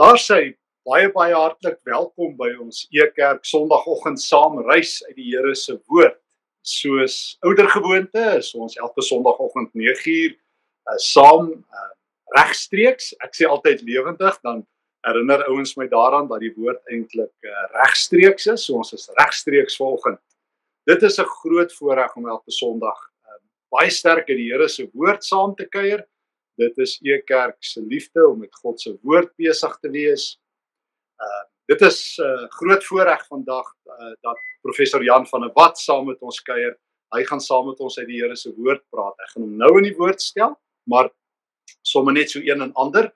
Daar sê baie baie hartlik welkom by ons Ekerk Sondagoggend saam reis uit die Here se woord. Soos oudergewoonte is ons elke Sondagoggend 9uur uh, saam uh, regstreeks. Ek sê altyd lewendig dan herinner ouens my daaraan dat die woord eintlik uh, regstreeks is. So ons is regstreeks volgend. Dit is 'n groot voorreg om elke Sondag uh, baie sterk in die Here se woord saam te kuier. Dit is Ekerk se liefde om met God se woord besig te wees. Uh dit is 'n uh, groot voorreg vandag uh, dat professor Jan van der Walt saam met ons kuier. Hy gaan saam met ons uit die Here se woord praat. Ek gaan hom nou in die woord stel, maar sommer net so een en ander.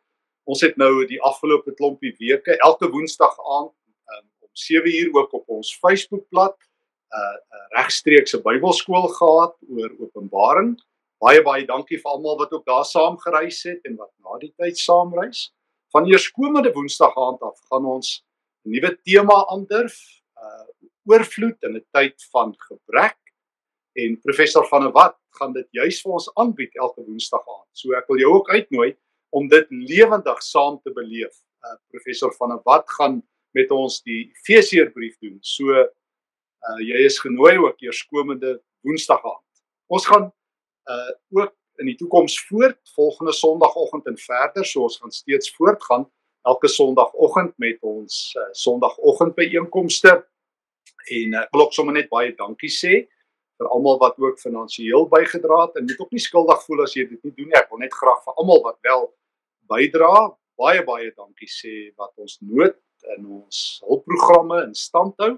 Ons het nou die afgelope klompie weke elke woensdag aand um, om 7uur ook op ons Facebookblad 'n uh, uh, regstreekse Bybelskool gehad oor Openbaring. Baie baie dankie vir almal wat ook daar saam gereis het en wat na die tyd saam reis. Van eerskomende Woensdag aand af gaan ons 'n nuwe tema aandurf, uh oorvloed in 'n tyd van gebrek en professor van der Walt gaan dit juis vir ons aanbied elke Woensdag aand. So ek wil jou ook uitnooi om dit lewendig saam te beleef. Uh professor van der Walt gaan met ons die Efesiërbrief doen. So uh jy is genooi ook eerskomende Woensdag aand. Ons gaan uh ook in die toekoms voort volgende Sondagoggend en verder, so ons gaan steeds voortgaan elke Sondagoggend met ons uh, Sondagoggend byeenkomste. En ek uh, wil ook sommer net baie dankie sê vir almal wat ook finansiëel bygedra het en moet ook nie skuldig voel as jy dit nie doen nie. Ek wil net graag vir almal wat wel bydra, baie baie dankie sê wat ons nood in ons hulpprogramme in stand hou.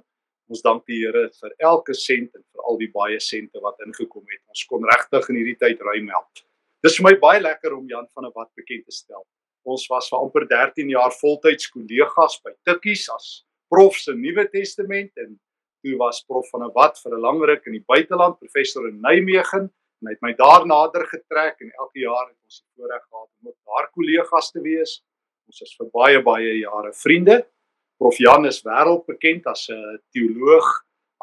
Ons dank die Here vir elke sent en vir al die baie sente wat ingekom het. Ons kon regtig in hierdie tyd ruim help. Dis vir my baie lekker om Jan van der Walt bekend te stel. Ons was vir amper 13 jaar voltyds kollegas by Tikkies as prof se Nuwe Testament en toe was prof van der Walt vir 'n lang ruk in die buiteland, professor in Nijmegen en hy het my daar nader getrek en elke jaar het ons die voorreg gehad om ook daar kollegas te wees. Ons is vir baie baie jare vriende. Prof Jan is wêreldbekend as 'n teoloog,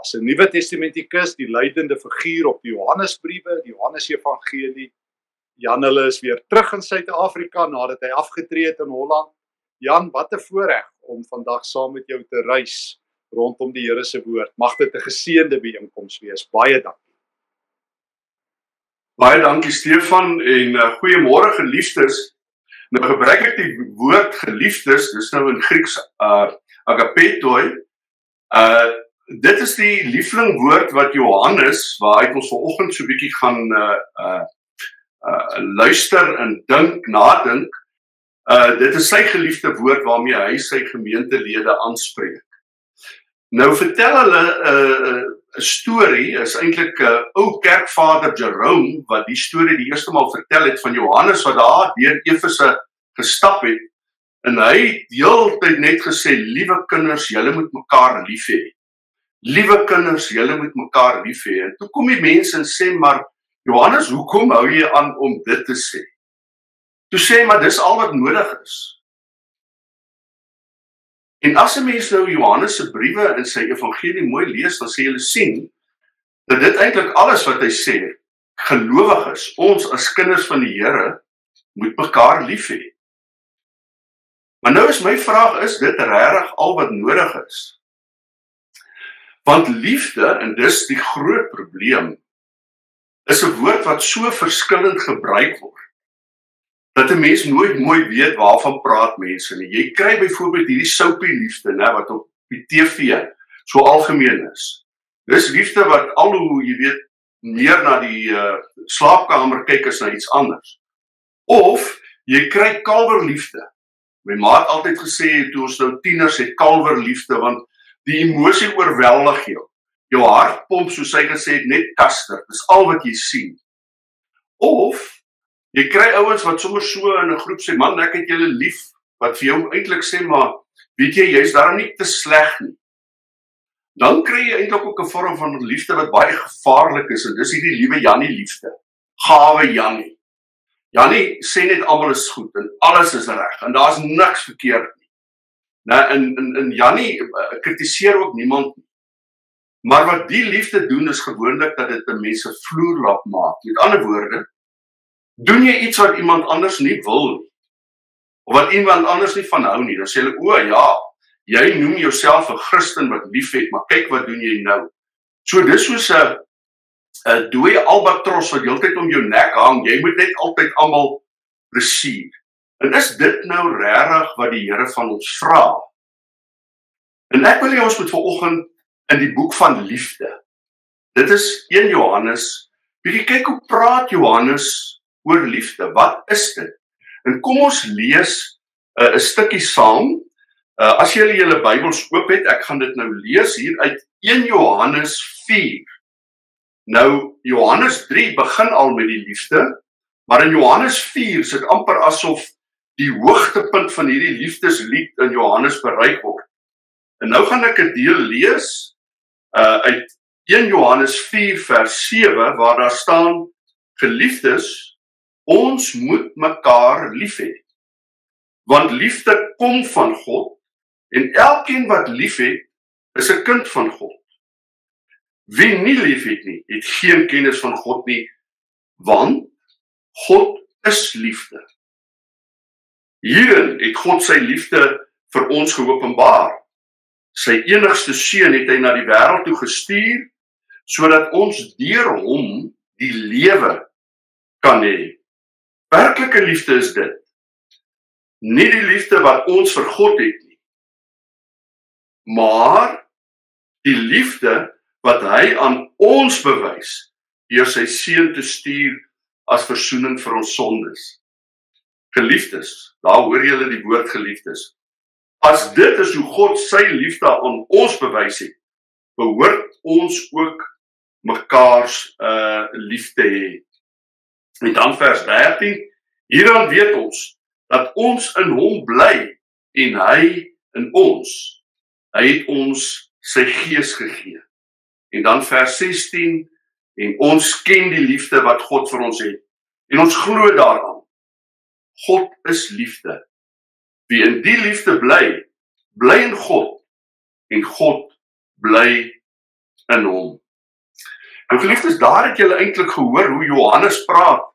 as 'n Nuwe Testamentikus, die leidende figuur op die Johannesbriewe, die Johannes Evangelie. Jan hulle is weer terug in Suid-Afrika nadat hy afgetree het in Holland. Jan, wat 'n voorreg om vandag saam met jou te reis rondom die Here se woord. Mag dit 'n geseënde byeenkoms wees. Baie dankie. Baie dankie Stefan en uh, goeiemôre geliefdes. Nou gebruik ek die woord geliefdes, dis nou in Grieks uh agapetoi. Uh dit is die liefling woord wat Johannes waar hy ons vanoggend so bietjie gaan uh uh uh luister en dink, nadink. Uh dit is sy geliefde woord waarmee hy sy gemeentelede aanspreek. Nou vertel hulle 'n uh, 'n storie, is eintlik 'n uh, ou kerkvader Jerome wat die storie die eerste maal vertel het van Johannes wat daar deur Efese gestap het En hy het heeltyd net gesê, liewe kinders, julle moet mekaar lief hê. Liewe kinders, julle moet mekaar lief hê. En toe kom die mense en sê, maar Johannes, hoekom hou jy aan om dit te sê? Toe sê maar dis al wat nodig is. En as 'n mens nou Johannes se briewe en sy evangelie mooi lees, dan sê jy sien dat dit eintlik alles wat hy sê, gelowiges, ons as kinders van die Here moet mekaar lief hê. Maar nou is my vraag is dit regtig al wat nodig is? Want liefde en dis die groot probleem is 'n woord wat so verskillend gebruik word dat 'n mens nooit mooi weet waarvan praat mense nie. Jy kry byvoorbeeld hierdie soupie liefde, né, wat op die TV so algemeen is. Dis liefde wat al hoe jy weet meer na die uh, slaapkamer kyk as na iets anders. Of jy kry kalverliefde My ma het altyd gesê toe ons nou tieners het kalwer liefde want die emosie oorweldig jou. Jou hart pomp soos hy gesê het net kaster. Dis al wat jy sien. Of jy kry ouens wat sommer so in 'n groep sê man ek het julle lief wat vir jou eintlik sê maar weet jy jy's daarom nie te sleg nie. Dan kry jy eintlik ook 'n vorm van liefde wat baie gevaarlik is en dis hierdie liewe Jannie liefde. Gawe Jannie. Janie sê net almal is goed en alles is reg en daar's niks verkeerd nie. Nou in in in Janie uh, kritiseer ook niemand nie. Maar wat die liefde doen is gewoonlik dat dit 'n mens se vloer laat maak. Met ander woorde, doen jy iets wat iemand anders nie wil nie. of wat iemand anders nie van hou nie, dan sê hulle o ja, jy noem jouself 'n Christen wat liefhet, maar kyk wat doen jy nou. So dis soos 'n 'n dooie albatros wat heeltyd om jou nek hang. Jy moet net altyd almal plesier. En is dit nou regtig wat die Here van ons vra? En ek wil hê ons moet vanoggend in die boek van liefde. Dit is 1 Johannes. Bietjie kyk hoe praat Johannes oor liefde. Wat is dit? En kom ons lees uh, 'n stukkie saam. Uh, as jy julle Bybels oop het, ek gaan dit nou lees hier uit 1 Johannes 4. Nou Johannes 3 begin al met die liefde, maar in Johannes 4 is dit amper asof die hoogtepunt van hierdie liefdeslied in Johannes bereik word. En nou gaan ek 'n deel lees uh uit 1 Johannes 4 vers 7 waar daar staan geliefdes ons moet mekaar lief hê want liefde kom van God en elkeen wat liefhet is 'n kind van God wie nie liefhet nie het geen kennis van God nie want God is liefde hierin het God sy liefde vir ons geopenbaar sy enigste seun het hy na die wêreld toe gestuur sodat ons deur hom die lewe kan hê. Werklike liefde is dit. Nie die liefde wat ons vir God het nie. Maar die liefde wat hy aan ons bewys deur sy seun te stuur as verzoening vir ons sondes. Geliefdes, daar hoor julle die woord geliefdes. As dit is hoe God sy liefde aan ons bewys het, behoort ons ook mekaar se uh liefde hê. En dan vers 13, hieraan weet ons dat ons in hom bly en hy in ons. Hy het ons sy gees gegee. En dan vers 16 en ons ken die liefde wat God vir ons het en ons glo daaraan. God is liefde. Wie in die liefde bly, bly in God en God bly in hom. Nou geliefdes, daar het julle eintlik gehoor hoe Johannes praat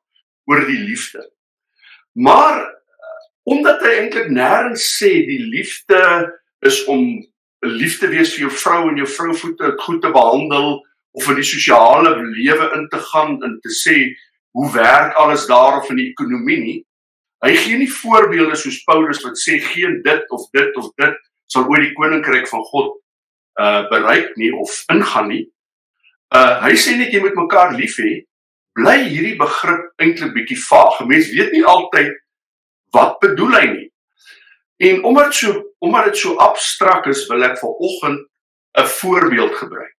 oor die liefde. Maar omdat hy eintlik nêrens sê die liefde is om 'n liefde wees vir jou vrou en jou vrou voete goed te behandel of in die sosiale lewe in te gaan en te sê hoe werk alles daar of in die ekonomie nie, Hy gee nie voorbeelde soos Paulus wat sê geen dit of dit of dit sal oor die koninkryk van God uh bereik nie of ingaan nie. Uh hy sê net jy moet mekaar lief hê. Bly hierdie begrip eintlik bietjie vaag. Mense weet nie altyd wat bedoel hy nie. En omdat so omdat dit so abstrakt is, wil ek vanoggend 'n voorbeeld gebruik.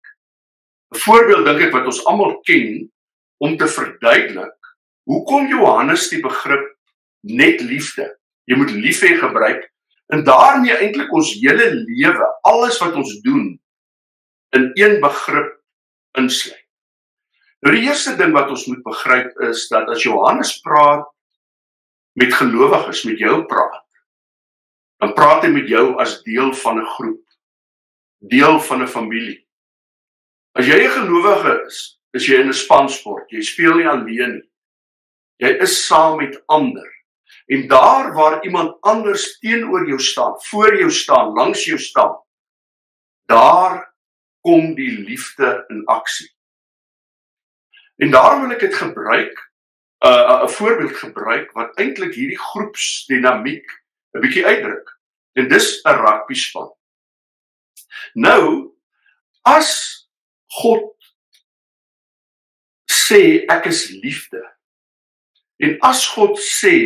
'n Voorbeeld dink ek wat ons almal ken om te verduidelik hoekom Johannes die begrip net liefde. Jy moet lief hê gebruik en daarmee eintlik ons hele lewe, alles wat ons doen in een begrip insluit. Nou die eerste ding wat ons moet begryp is dat as Johannes praat met gelowiges, met jou praat, dan praat hy met jou as deel van 'n groep, deel van 'n familie. As jy 'n gelowige is, is jy in 'n spansport. Jy speel nie alleen nie. Jy is saam met ander. En daar waar iemand anders teenoor jou staan, voor jou staan, langs jou staan, daar kom die liefde in aksie. En daarom wil ek dit gebruik, 'n uh, 'n voorbeeld gebruik wat eintlik hierdie groepsdinamiek 'n bietjie uitdruk. En dis 'n rugby span. Nou, as God sê ek is liefde. En as God sê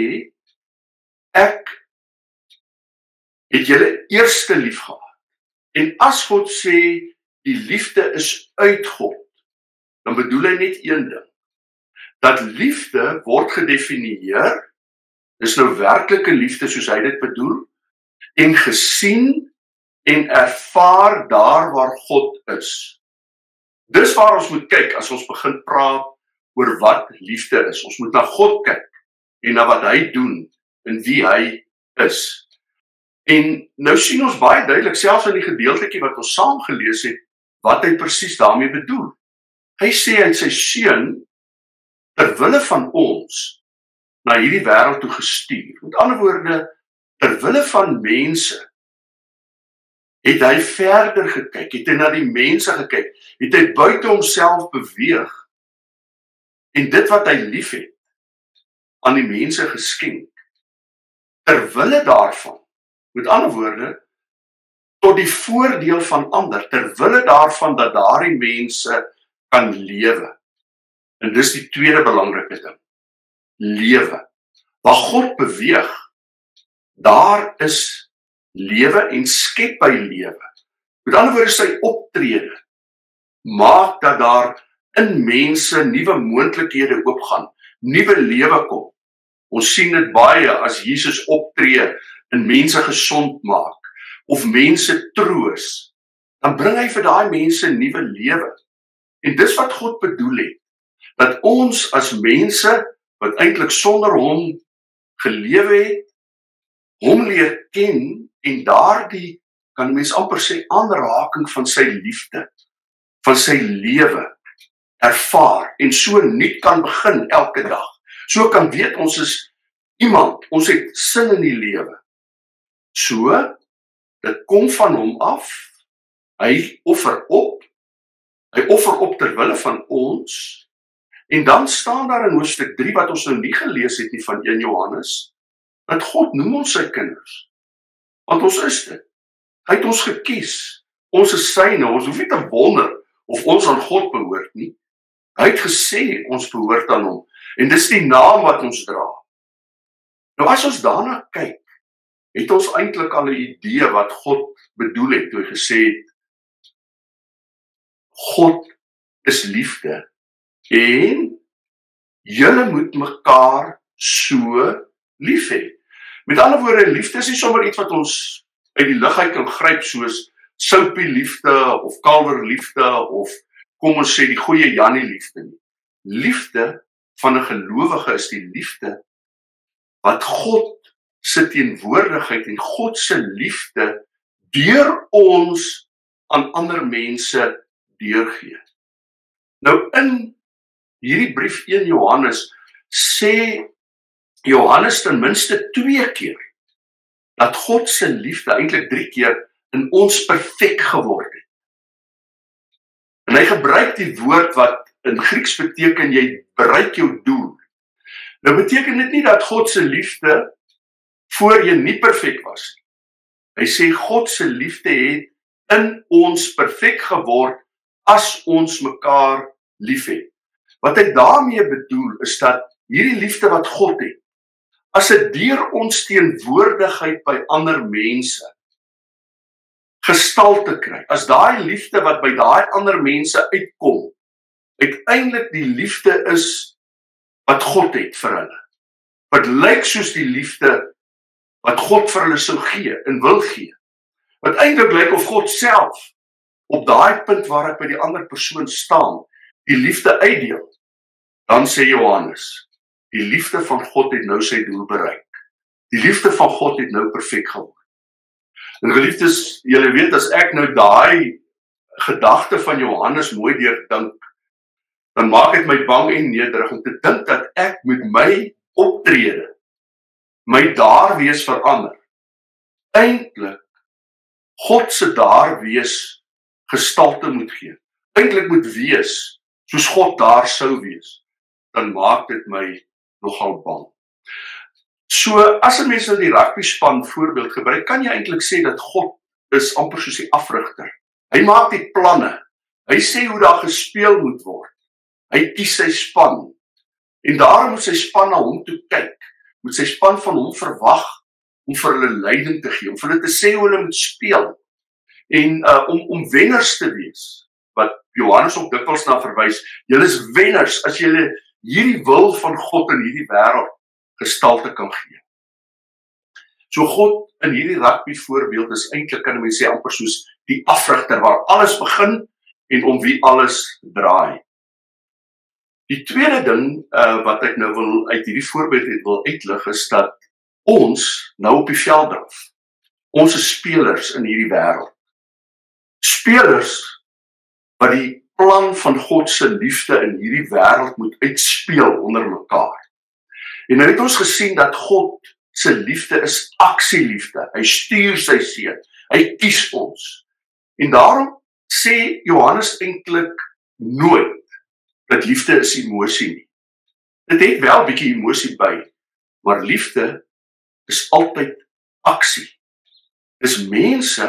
ek het julle eerste lief gehad. En as God sê die liefde is uit God, dan bedoel hy net een ding. Dat liefde word gedefinieer is nou werklike liefde soos hy dit bedoel en gesien en ervaar daar waar God is. Dis waar ons moet kyk as ons begin praat oor wat liefde is. Ons moet na God kyk en na wat hy doen in wie hy is. En nou sien ons baie duidelik selfs in die gedeeltjie wat ons saam gelees het wat hy presies daarmee bedoel. Hy sê hy het sy seun ter wille van ons na hierdie wêreld toe gestuur. Met ander woorde, ter wille van mense het hy verder gekyk, het hy na die mense gekyk, het hy buite homself beweeg en dit wat hy liefhet aan die mense geskenk ter wille daarvan. Met ander woorde tot die voordeel van ander ter wille daarvan dat daardie mense kan lewe. En dis die tweede belangrike ding. Lewe. Waar God beweeg, daar is lewe en skep hy lewe. Met ander woorde sy optrede maak dat daar in mense nuwe moontlikhede oopgaan, nuwe lewe kom. Ons sien dit baie as Jesus optree en mense gesond maak of mense troos, dan bring hy vir daai mense nuwe lewe. En dis wat God bedoel het dat ons as mense wat eintlik sonder hom gelewe het, hom leer ken en daardie kan mens amper sê aanraking van sy liefde van sy lewe ervaar en so nuut kan begin elke dag. So kan weet ons is iemand, ons het sin in die lewe. So dit kom van hom af. Hy offer op. Hy offer op ter wille van ons. En dan staan daar in hoofstuk 3 wat ons nou nie gelees het nie van 1 Johannes dat God noem ons sy kinders. Want ons is dit. Hy het ons gekies. Ons is syne. Ons hoef nie te wonder of ons aan God behoort nie. Hy het gesê ons behoort aan hom en dis die naam wat ons dra. Nou as ons daarna kyk, het ons eintlik al 'n idee wat God bedoel het toe hy gesê het God is liefde en julle moet mekaar so lief hê. Met ander woorde, liefde is nie sommer iets wat ons uit die lug uit kan gryp soos soupie liefde of kalwer liefde of kom ons sê die goeie Jannie liefde nie. Liefde van 'n gelowige is die liefde wat God se teenwoordigheid en God se liefde deur ons aan ander mense deurgee. Nou in hierdie brief 1 Johannes sê Johannes ten minste 2 keer dat God se liefde eintlik 3 keer in ons perfek geword het. En hy gebruik die woord wat in Grieks beteken jy bereik jou doel. Nou beteken dit nie dat God se liefde voor jy nie perfek was nie. Hy sê God se liefde het in ons perfek geword as ons mekaar liefhet. Wat hy daarmee bedoel is dat hierdie liefde wat God het as dit deur ons teenwoordigheid by ander mense gestalte kry. As daai liefde wat by daai ander mense uitkom, uiteindelik die liefde is wat God het vir hulle. Wat lyk soos die liefde wat God vir hulle sou gee en wil gee. Wat eintlik lyk of God self op daai punt waar hy by die ander persoon staan, die liefde uitdeel. Dan sê Johannes, Die liefde van God het nou sy doel bereik. Die liefde van God het nou perfek geword. En geliefdes, julle weet as ek nou daai gedagte van Johannes mooi deurdink, dan maak dit my bang en nederig om te dink dat ek met my optrede my daar wees verander. Eintlik God se daar wees gestalte moet gee. Eintlik moet wees soos God daar sou wees. Dan maak dit my nogal bang. So as 'n mens nou die rugby span voorbeeld gebruik, kan jy eintlik sê dat God is amper soos die afrigter. Hy maak die planne. Hy sê hoe daar gespeel moet word. Hy kies sy span. En daarom moet sy span na hom toe kyk. Moet sy span van hom verwag om vir hulle leiding te gee, om vir hulle te sê hoe hulle moet speel en uh, om om wenners te wees. Wat Johannes ook dikwels na verwys, julle is wenners as julle hierdie wil van God in hierdie wêreld gestalte kan gee. So God in hierdie rugby voorbeeld is eintlik kan mense sê amper soos die afrigter waar alles begin en om wie alles draai. Die tweede ding uh, wat ek nou wil uit hierdie voorbeeld het wil uitlig is dat ons nou op die veld draf. Ons is spelers in hierdie wêreld. Spelers wat die plan van God se liefde in hierdie wêreld moet uitspeel onder mekaar. En nou het ons gesien dat God se liefde is aksieliefde. Hy stuur sy seun. Hy kies ons. En daarom sê Johannes eintlik nooit dat liefde is emosie nie. Dit het wel 'n bietjie emosie by, maar liefde is altyd aksie. Dis mense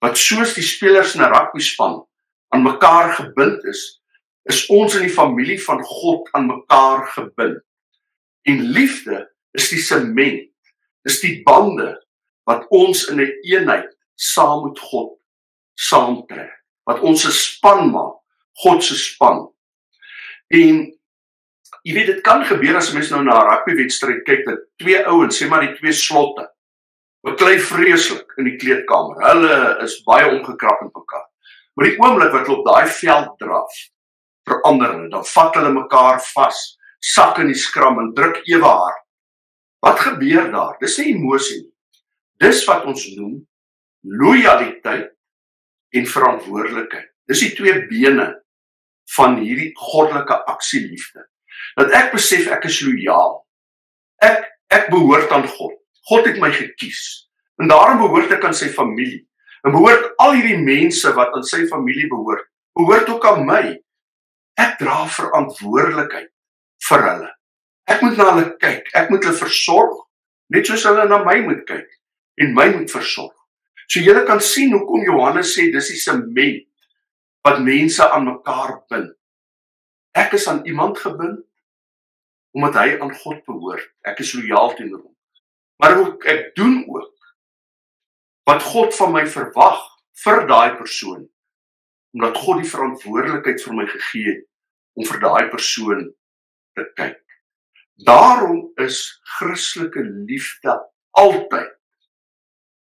wat soos die spelers in 'n rugby span aan mekaar gebind is, is ons in die familie van God aan mekaar gebind. En liefde is die sement, is die bande wat ons in 'n een eenheid saam met God saamtrek, wat ons 'n span maak, God se span. En jy weet dit kan gebeur as mense nou na 'n rugbywedstryd kyk dat twee ouens, sê maar die twee slotte, beklei vreeslik in die kleedkamer. Hulle is baie omgekrap in mekaar. Maar die oomblik wat hulle op daai veld draf, verander hulle. Dan vat hulle mekaar vas, sak in die skram en druk ewe hard. Wat gebeur daar? Dis 'n emosie. Dis wat ons noem lojaliteit en verantwoordelikheid. Dis die twee bene van hierdie goddelike aksieliefde. Dat ek besef ek is lojaal. Ek ek behoort aan God. God het my gekies. En daarom behoort ek aan sy familie. En behoort al hierdie mense wat aan sy familie behoort, behoort ook aan my. Ek dra verantwoordelikheid vir hulle. Ek moet na hulle kyk. Ek moet hulle versorg net soos hulle na my moet kyk en my moet versorg. So julle kan sien hoekom Johannes sê dis die sement wat mense aan mekaar bind. Ek is aan iemand gebind omdat hy aan God behoort. Ek is lojaal teenoor hom. Maar ook ek doen ook wat God van my verwag vir daai persoon omdat God die verantwoordelikheid vir my gegee het om vir daai persoon te kyk. Daarom is Christelike liefde altyd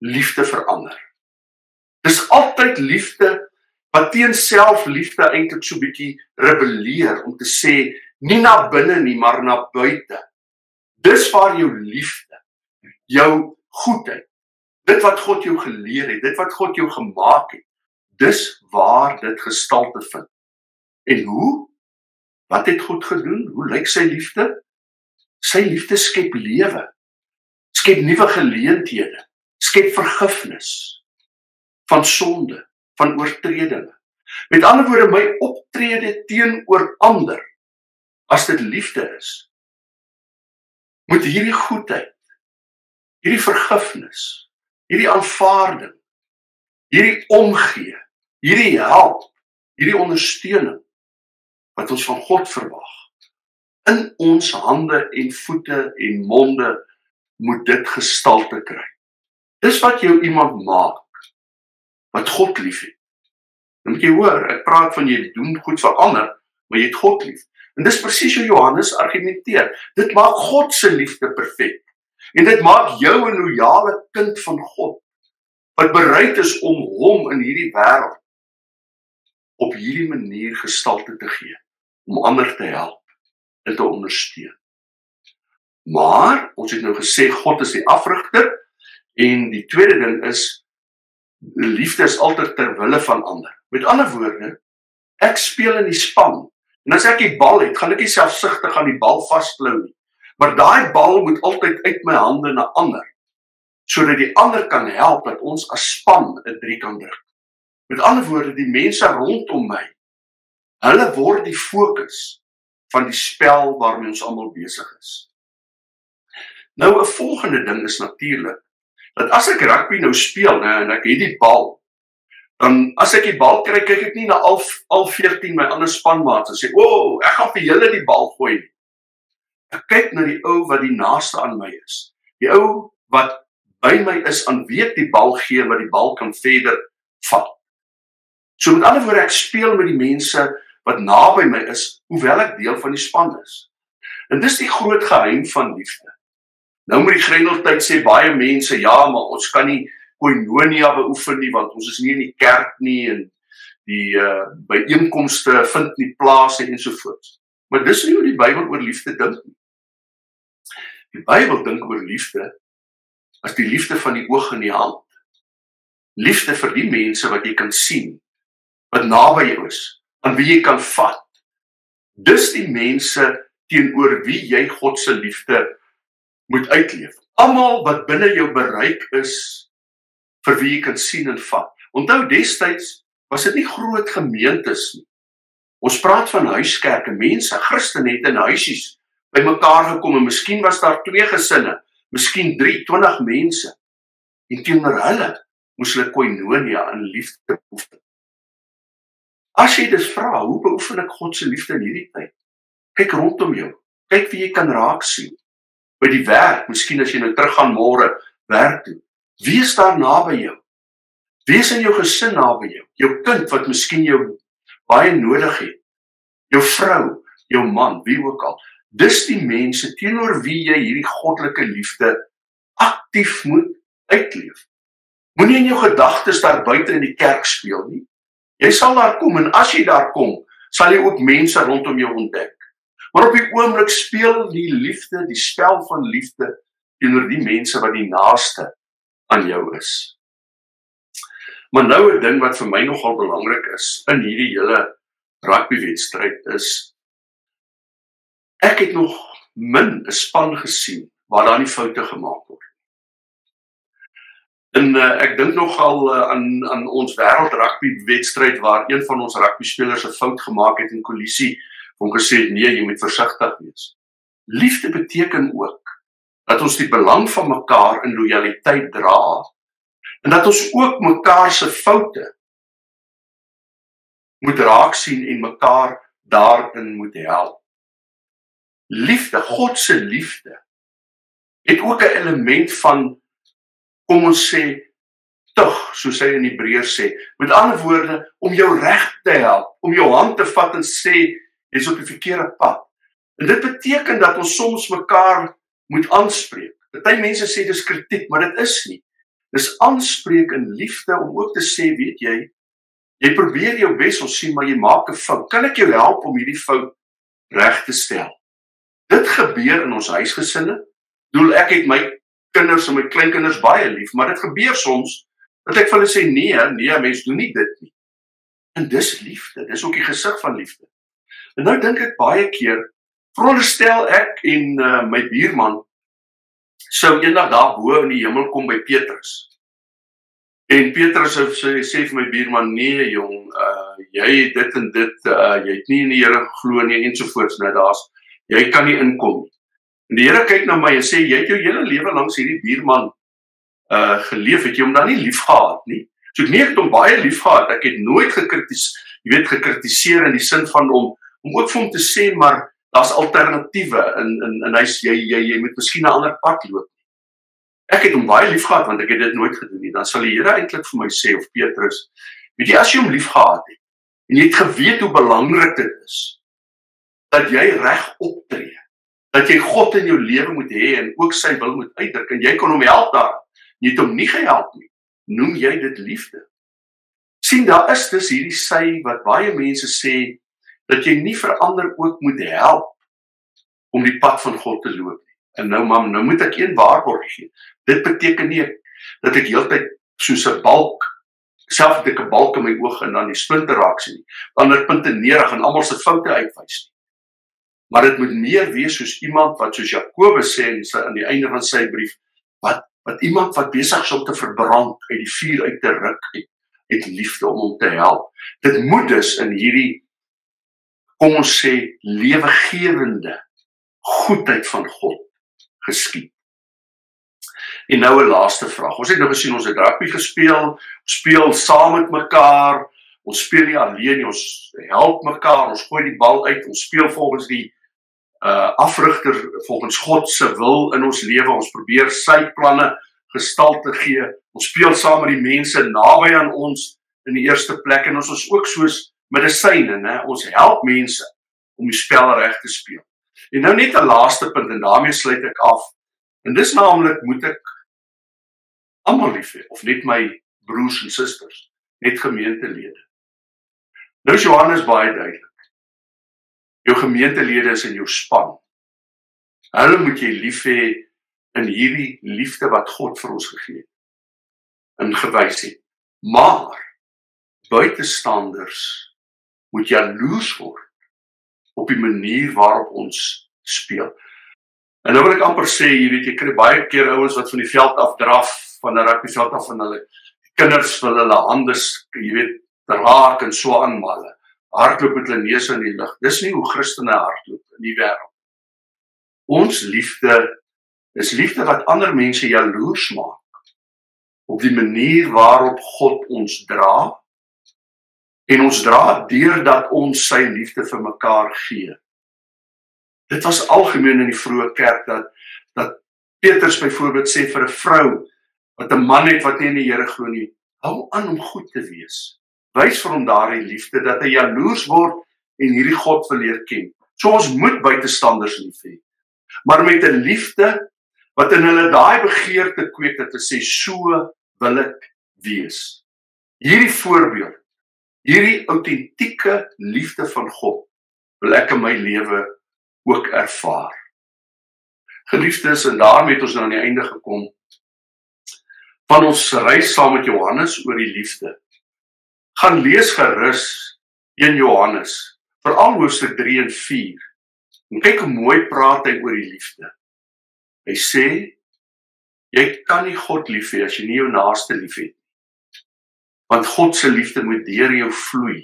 liefde vir ander. Dis altyd liefde wat teen selfliefde eintlik so bietjie rebelleer om te sê nie na binne nie maar na buite. Dis waar jou liefde, jou goedheid, dit wat God jou geleer het, dit wat God jou gemaak het, dis waar dit gestalte vind. En hoe? Wat het God gedoen? Hoe lyk sy liefde? Sy liefde skep lewe. Skep nuwe geleenthede. Skep vergifnis van sonde, van oortredinge. Met ander woorde, my optrede teenoor ander as dit liefde is, moet hierdie goedheid, hierdie vergifnis, hierdie aanvaarding, hierdie omgee, hierdie help, hierdie ondersteuning wat ons van God verwag. In ons hande en voete en monde moet dit gestalte kry. Dis wat jou iemand maak wat God liefhet. Dan moet jy hoor, ek praat van jy doen goed vir ander, maar jy het God lief. En dis presies hoe Johannes argumenteer. Dit maak God se liefde perfek. En dit maak jou 'n loyale kind van God wat bereid is om hom in hierdie wêreld op hierdie manier gestalte te gee om ander te help en te ondersteun. Maar ons het nou gesê God is die afrigter en die tweede ding is liefde is altyd ter wille van ander. Met ander woorde, ek speel in die span en as ek die bal het, gaan ek nie selfsugtig aan die bal vasklou nie. Maar daai bal moet altyd uit my hande na ander sodat die ander kan help dat ons as span 'n 3 kan druk. Met ander woorde, die mense rondom my Hulle word die fokus van die spel waarmee ons almal besig is. Nou 'n volgende ding is natuurlik dat as ek rugby nou speel, né, en ek het die bal, dan as ek die bal kry, kyk ek nie na al al 14 my ander spanmaats en sê, "O, oh, ek gaan vir julle die bal gooi." Ek kyk na die ou wat die naaste aan my is. Die ou wat by my is aan wie ek die bal gee wat die bal kan verder vat. So met ander woorde ek speel met die mense wat naby my is, hoewel ek deel van die span is. En dis die groot geheim van liefde. Nou met die Grendeltyd sê baie mense, ja, maar ons kan nie koinonia beoefen nie want ons is nie in die kerk nie en die uh byeenkomste vind nie plaas en so voort. Maar dis nie hoe die Bybel oor liefde dink nie. Die Bybel dink oor liefde as die liefde van die oog en die hand. Liefde vir die mense wat jy kan sien, wat naby jou is, aan wie jy kan vat. Dis die mense teenoor wie jy God se liefde moet uitleef. Almal wat binne jou bereik is vir wie jy kan sien en vat. Onthou destyds was dit nie groot gemeentes nie. Ons praat van huiskerke, mense, Christene het in huisies bymekaar gekom en miskien was daar twee gesinne, miskien 3, 20 mense. En teenoor hulle moes hulle koinonia in liefde beoefen. As jy dus vra, hoe beoefen ek God se liefde in hierdie tyd? Kyk rondom jou. Kyk wie jy kan raak sien. By die werk, miskien as jy nou teruggaan môre werk toe. Wie is daar naby jou? Wie is in jou gesin naby jou? Jou kind wat miskien jou baie nodig het. Jou vrou, jou man, wie ook al. Dis die mense teenoor wie jy hierdie goddelike liefde aktief moet uitleef. Moenie in jou gedagtes daar buite in die kerk speel nie. Jy sal daar kom en as jy daar kom, sal jy ook mense rondom jou ontdek. Maar op die oomblik speel die liefde, die spel van liefde teenoor die mense wat die naaste aan jou is. Maar nou 'n ding wat vir my nogal belangrik is in hierdie hele rugbywedstryd is ek het nog min 'n span gesien waar daar nie foute gemaak word. En uh, ek dink nogal uh, aan aan ons wêreld rugby wedstryd waar een van ons rugby spelers 'n fout gemaak het in kollisie hom gesê het nee, jy moet versigtig wees. Liefde beteken ook dat ons die belang van mekaar in lojaliteit dra en dat ons ook mekaar se foute moet raak sien en mekaar daarin moet help. Liefde, God se liefde het ook 'n element van kom ons sê tug soos hy in Hebreërs sê. Met ander woorde om jou reg te help om jou hand te vat en sê jy's op die verkeerde pad. En dit beteken dat ons soms mekaar moet aanspreek. Party mense sê dis kritiek maar dit is nie. Dis aanspreek in liefde om ook te sê weet jy jy probeer jou bes ons sien maar jy maak 'n fout. Kan ek jou help om hierdie fout reg te stel dit gebeur in ons huisgesinne doel ek het my kinders en my kleinkinders baie lief, maar dit gebeur soms dat ek vir hulle sê nee, nee, mens doen nie dit nie. En dis liefde, dis ook die gesig van liefde. En nou dink ek baie keer, veronderstel ek en uh, my buurman sou eendag daar bo in die hemel kom by Petrus. En Petrus sê sê vir my buurman, nee jong, uh, jy het dit en dit, uh, jy het nie in die Here geglo nie ensovoorts nou daar's jy kan nie inkom nie. Die Here kyk na my en sê jy het jou hele lewe lank hierdie buurman uh geleef, het jy hom dan nie liefgehad nie? So ek nee, ek het hom baie liefgehad. Ek het nooit gekritiseer, jy weet gekritiseer in die sin van om om ook vir hom te sê maar daar's alternatiewe in in en hy's jy jy jy moet miskien 'n ander pad loop. Ek het hom baie liefgehad want ek het dit nooit gedoen nie. Dan sal die Here eintlik vir my sê of Petrus, weet jy as jy hom liefgehad het en jy het geweet hoe belangrik dit is dat jy reg optree dat jy God in jou lewe moet hê en ook sy wil moet uitdruk en jy kan hom help daar. Jy het hom nie gehelp nie. Noem jy dit liefde? sien daar is dus hierdie sy wat baie mense sê dat jy nie verander ook moet help om die pad van God te loop nie. En nou mam, nou moet ek een waarborg gee. Dit beteken nie dat ek heeltyd soos 'n balk self het ek 'n balk in my oog en dan die splinte raak sien nie. Wanneer punte neerig en almal se foute uitwys nie maar dit moet meer wees soos iemand wat soos Jakobus sê in sy aan die einde van sy brief wat wat iemand wat besig is om te verbrand uit die vuur uit te ruk het, het liefde om hom te help. Dit moet dus in hierdie kom ons sê lewegewende goedheid van God geskied. En nou 'n laaste vraag. Ons het nou gesien ons het rugby gespeel, speel saam met mekaar. Ons speel nie alleen nie, ons help mekaar, ons gooi die bal uit, ons speel volgens die uh afrigter volgens God se wil in ons lewe. Ons probeer sy planne gestalte gee. Ons speel saam met die mense naby aan ons in die eerste plek en ons is ook soos medisyne, né? Ons help mense om die spel reg te speel. En nou net 'n laaste punt en daarmee sluit ek af. En dis naamlik moet ek almal lief hê of net my broers en susters, net gemeentelede. Nou Johannes baie duidelik. Jou gemeentelede is in jou span. Hulle moet jy lief hê in hierdie liefde wat God vir ons gegee het. Ingewys het. Maar buitestanders moet jaloers word op die manier waarop ons speel. En nou wil ek amper sê, jy weet, jy kry baie keer ouens wat van die veld af draf van 'n rugbyveld af van hulle kinders wil hulle hande, jy weet, raak en so aanmal. Hardloop met hulle neus in die lug. Dis nie hoe Christene hardloop in die wêreld. Ons liefde is liefde wat ander mense jaloers maak op die manier waarop God ons dra en ons dra deurdat ons sy liefde vir mekaar gee. Dit was algemeen in die vroeë kerk dat dat Petrus byvoorbeeld sê vir 'n vrou wat 'n man het wat nie in die Here glo nie, hou aan om goed te wees. Wys vir hom daardie liefde dat hy jaloers word en hierdie God wil leer ken. So ons moet buitestanders lief hê. Maar met 'n liefde wat in hulle daai begeerte kweek dat hulle sê so wil ek wees. Hierdie voorbeeld, hierdie autentieke liefde van God wil ek in my lewe ook ervaar. Geliefdes, en daarmee het ons nou aan die einde gekom van ons reis saam met Johannes oor die liefde. Gaan lees gerus 1 Johannes, veral hoofstuk 3 en 4. En kyk hoe mooi praat hy oor die liefde. Hy sê jy kan nie God lief hê as jy nie jou naaste liefhet nie. Want God se liefde moet deur jou vloei.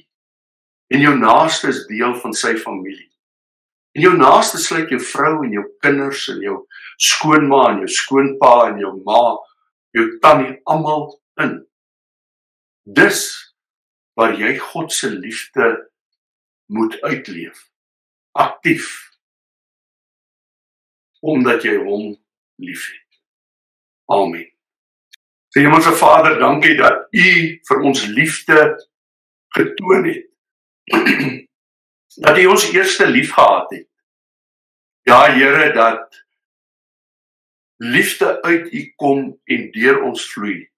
En jou naaste is deel van sy familie. En jou naaste sluit jou vrou en jou kinders en jou skoonma en jou skoonpa en jou ma, jou tannie almal in. Dis waar jy God se liefde moet uitleef. Aktief omdat jy hom liefhet. Amen. Sy Hemelse Vader, dankie dat U vir ons liefde getoon het. dat U ons eerste lief gehad het. Ja Here, dat liefde uit U kom en deur ons vloei.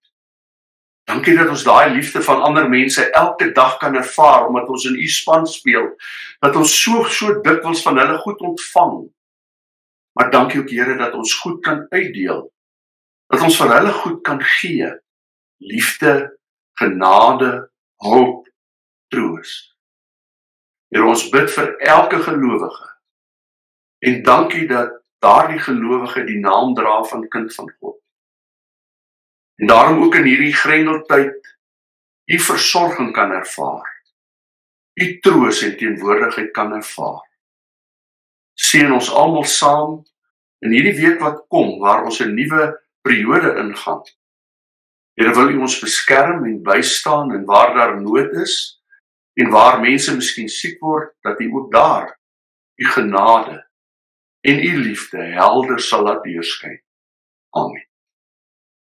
Dankie dat ons daai liefde van ander mense elke dag kan ervaar omdat ons in U span speel. Dat ons so so dikwels van hulle goed ontvang. Maar dankie ook Here dat ons goed kan uitdeel. Dat ons vir hulle goed kan gee. Liefde, genade, hoop, troos. Here ons bid vir elke gelowige. En dankie dat daardie gelowige die naam dra van kind van God. En daarom ook in hierdie grendeltyd u versorging kan ervaar. U troos en teenwoordigheid kan ervaar seën ons almal saam in hierdie week wat kom waar ons 'n nuwe periode ingaan. Here wil U ons beskerm en bystaan en waar daar nood is en waar mense miskien siek word dat U ook daar U genade en U liefde helder sal laat deurskyn. Amen.